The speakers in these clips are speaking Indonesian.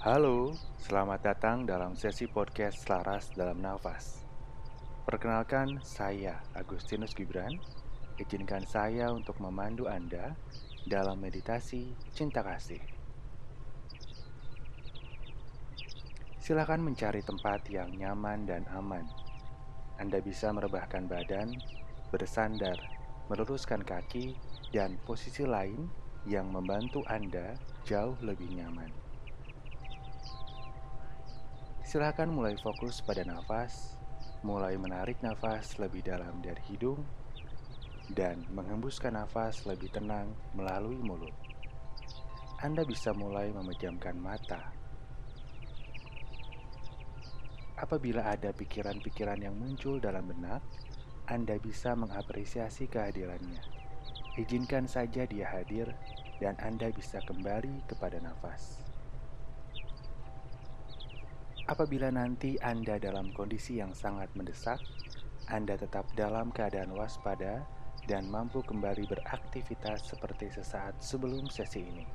Halo, selamat datang dalam sesi podcast Selaras dalam Nafas. Perkenalkan, saya Agustinus Gibran. Izinkan saya untuk memandu Anda dalam meditasi cinta kasih. Silakan mencari tempat yang nyaman dan aman. Anda bisa merebahkan badan, bersandar, meluruskan kaki, dan posisi lain yang membantu Anda jauh lebih nyaman. Silakan mulai fokus pada nafas, mulai menarik nafas lebih dalam dari hidung, dan menghembuskan nafas lebih tenang melalui mulut. Anda bisa mulai memejamkan mata. Apabila ada pikiran-pikiran yang muncul dalam benak, Anda bisa mengapresiasi kehadirannya. Izinkan saja dia hadir, dan Anda bisa kembali kepada nafas. Apabila nanti Anda dalam kondisi yang sangat mendesak, Anda tetap dalam keadaan waspada dan mampu kembali beraktivitas seperti sesaat sebelum sesi ini.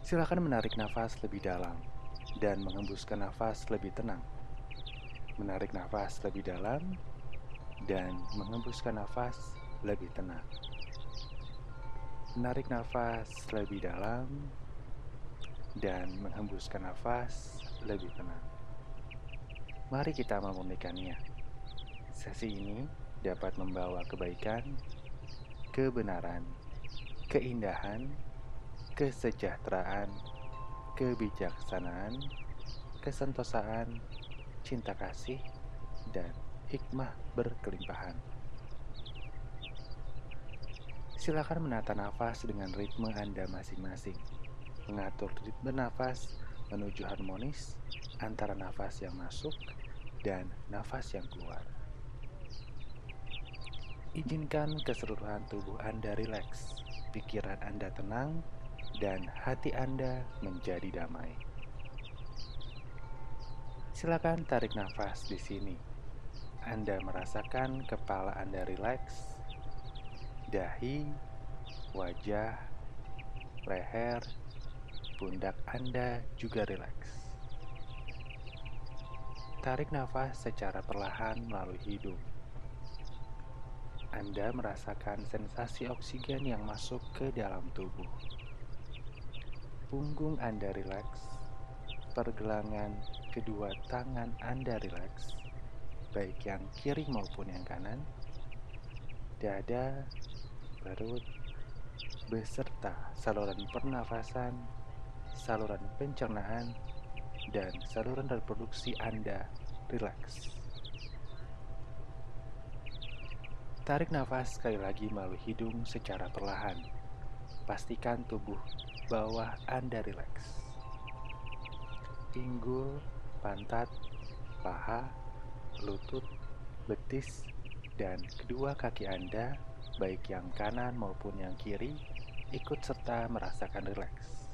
Silakan menarik nafas lebih dalam dan menghembuskan nafas lebih tenang. Menarik nafas lebih dalam dan menghembuskan nafas lebih tenang. Menarik nafas lebih dalam dan menghembuskan nafas lebih tenang. Mari kita memurnikannya. Sesi ini dapat membawa kebaikan, kebenaran, keindahan, kesejahteraan, kebijaksanaan, kesentosaan, cinta kasih, dan hikmah berkelimpahan. Silakan menata nafas dengan ritme Anda masing-masing mengatur ritme nafas menuju harmonis antara nafas yang masuk dan nafas yang keluar. Izinkan keseluruhan tubuh Anda rileks, pikiran Anda tenang, dan hati Anda menjadi damai. Silakan tarik nafas di sini. Anda merasakan kepala Anda rileks, dahi, wajah, leher, pundak Anda juga rileks. Tarik nafas secara perlahan melalui hidung. Anda merasakan sensasi oksigen yang masuk ke dalam tubuh. Punggung Anda rileks, pergelangan kedua tangan Anda rileks, baik yang kiri maupun yang kanan, dada, perut, beserta saluran pernafasan saluran pencernaan, dan saluran reproduksi Anda rileks. Tarik nafas sekali lagi melalui hidung secara perlahan. Pastikan tubuh bawah Anda rileks. Pinggul, pantat, paha, lutut, betis, dan kedua kaki Anda, baik yang kanan maupun yang kiri, ikut serta merasakan rileks.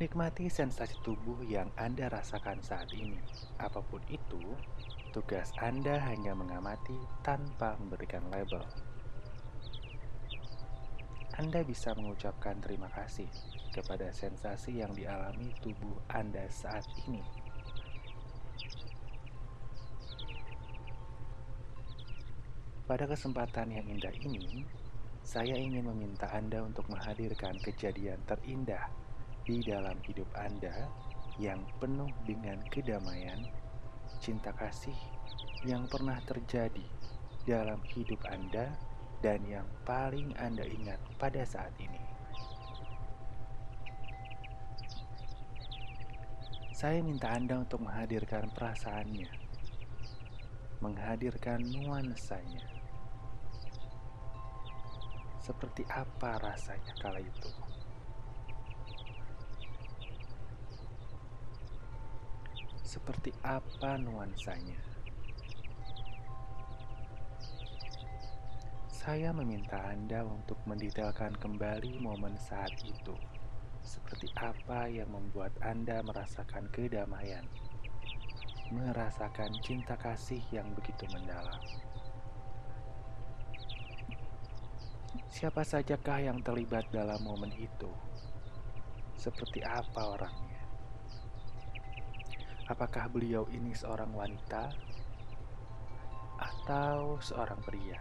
Nikmati sensasi tubuh yang Anda rasakan saat ini. Apa pun itu, tugas Anda hanya mengamati tanpa memberikan label. Anda bisa mengucapkan terima kasih kepada sensasi yang dialami tubuh Anda saat ini. Pada kesempatan yang indah ini, saya ingin meminta Anda untuk menghadirkan kejadian terindah di dalam hidup Anda yang penuh dengan kedamaian, cinta kasih yang pernah terjadi dalam hidup Anda dan yang paling Anda ingat pada saat ini. Saya minta Anda untuk menghadirkan perasaannya, menghadirkan nuansanya. Seperti apa rasanya kala itu? Seperti apa nuansanya. Saya meminta Anda untuk mendetailkan kembali momen saat itu, seperti apa yang membuat Anda merasakan kedamaian, merasakan cinta kasih yang begitu mendalam. Siapa sajakah yang terlibat dalam momen itu? Seperti apa orangnya? Apakah beliau ini seorang wanita atau seorang pria?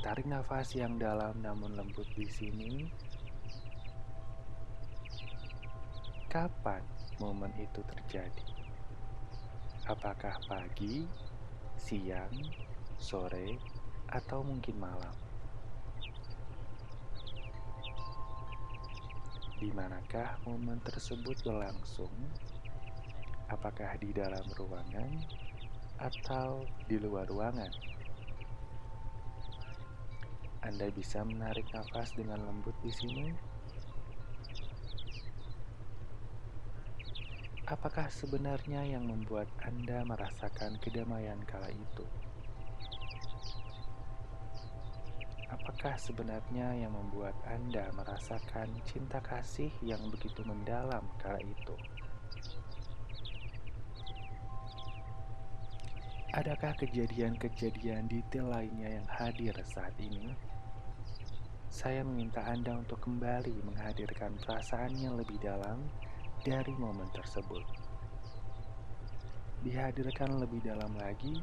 Tarik nafas yang dalam namun lembut di sini. Kapan momen itu terjadi? Apakah pagi, siang, sore, atau mungkin malam. Di manakah momen tersebut berlangsung? Apakah di dalam ruangan atau di luar ruangan? Anda bisa menarik nafas dengan lembut di sini. Apakah sebenarnya yang membuat Anda merasakan kedamaian kala itu? Apakah sebenarnya yang membuat Anda merasakan cinta kasih yang begitu mendalam kala itu? Adakah kejadian-kejadian detail lainnya yang hadir saat ini? Saya meminta Anda untuk kembali menghadirkan perasaan yang lebih dalam dari momen tersebut. Dihadirkan lebih dalam lagi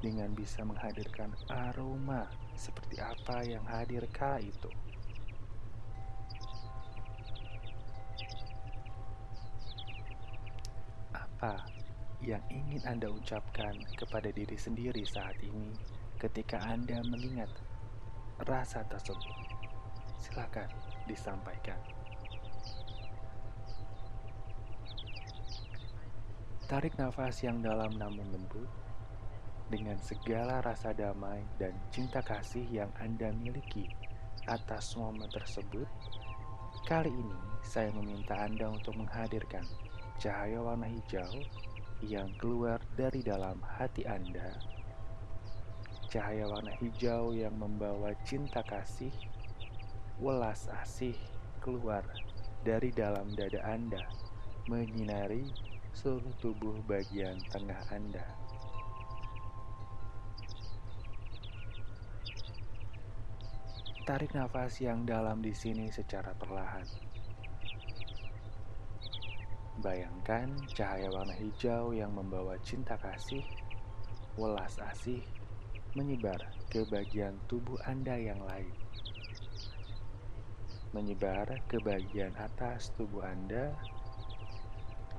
dengan bisa menghadirkan aroma seperti apa yang hadir kala itu. Apa yang ingin Anda ucapkan kepada diri sendiri saat ini ketika Anda mengingat rasa tersebut? Silakan disampaikan. Tarik nafas yang dalam namun lembut dengan segala rasa damai dan cinta kasih yang Anda miliki atas momen tersebut, kali ini saya meminta Anda untuk menghadirkan cahaya warna hijau yang keluar dari dalam hati Anda. Cahaya warna hijau yang membawa cinta kasih, welas asih keluar dari dalam dada Anda, menyinari seluruh tubuh bagian tengah Anda. Tarik nafas yang dalam di sini secara perlahan. Bayangkan cahaya warna hijau yang membawa cinta kasih, welas asih, menyebar ke bagian tubuh Anda yang lain. Menyebar ke bagian atas tubuh Anda,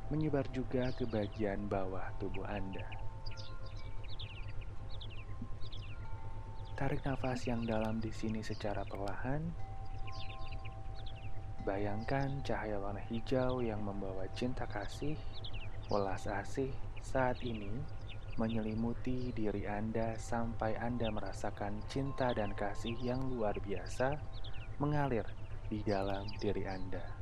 menyebar juga ke bagian bawah tubuh Anda. Tarik nafas yang dalam di sini secara perlahan. Bayangkan cahaya warna hijau yang membawa cinta kasih, welas asih saat ini menyelimuti diri Anda sampai Anda merasakan cinta dan kasih yang luar biasa mengalir di dalam diri Anda.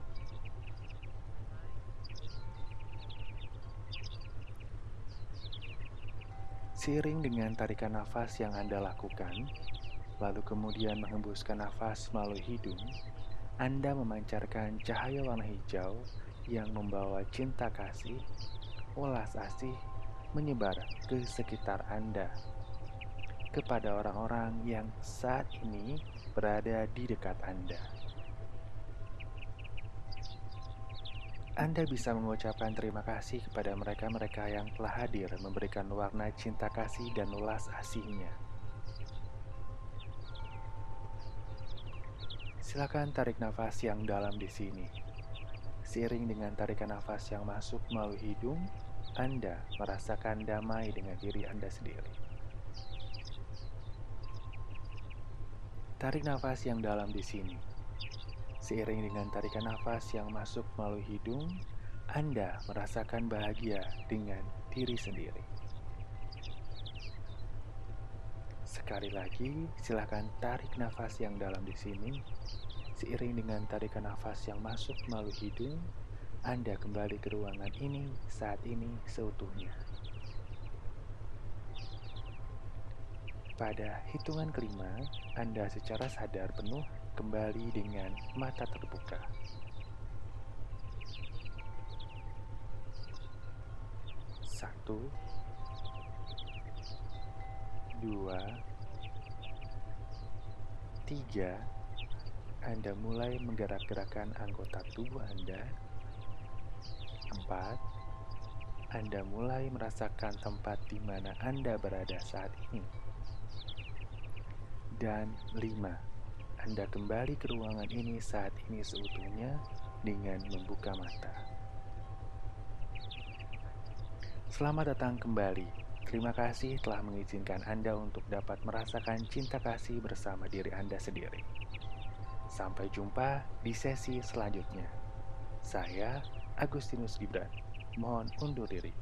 Seiring dengan tarikan nafas yang Anda lakukan, lalu kemudian menghembuskan nafas melalui hidung, Anda memancarkan cahaya warna hijau yang membawa cinta kasih, welas asih menyebar ke sekitar Anda, kepada orang-orang yang saat ini berada di dekat Anda. Anda bisa mengucapkan terima kasih kepada mereka-mereka yang telah hadir memberikan warna cinta kasih dan ulas asihnya. Silakan tarik nafas yang dalam di sini. Seiring dengan tarikan nafas yang masuk melalui hidung, Anda merasakan damai dengan diri Anda sendiri. Tarik nafas yang dalam di sini. Seiring dengan tarikan nafas yang masuk melalui hidung, Anda merasakan bahagia dengan diri sendiri. Sekali lagi, silakan tarik nafas yang dalam di sini. Seiring dengan tarikan nafas yang masuk melalui hidung, Anda kembali ke ruangan ini saat ini seutuhnya. Pada hitungan kelima, Anda secara sadar penuh kembali dengan mata terbuka. Satu, dua, Tiga, Anda mulai menggerak-gerakkan anggota tubuh Anda. Empat, Anda mulai merasakan tempat di mana Anda berada saat ini. Dan lima, Anda kembali ke ruangan ini saat ini seutuhnya dengan membuka mata. Selamat datang kembali Terima kasih telah mengizinkan Anda untuk dapat merasakan cinta kasih bersama diri Anda sendiri. Sampai jumpa di sesi selanjutnya. Saya Agustinus Gibran. Mohon undur diri.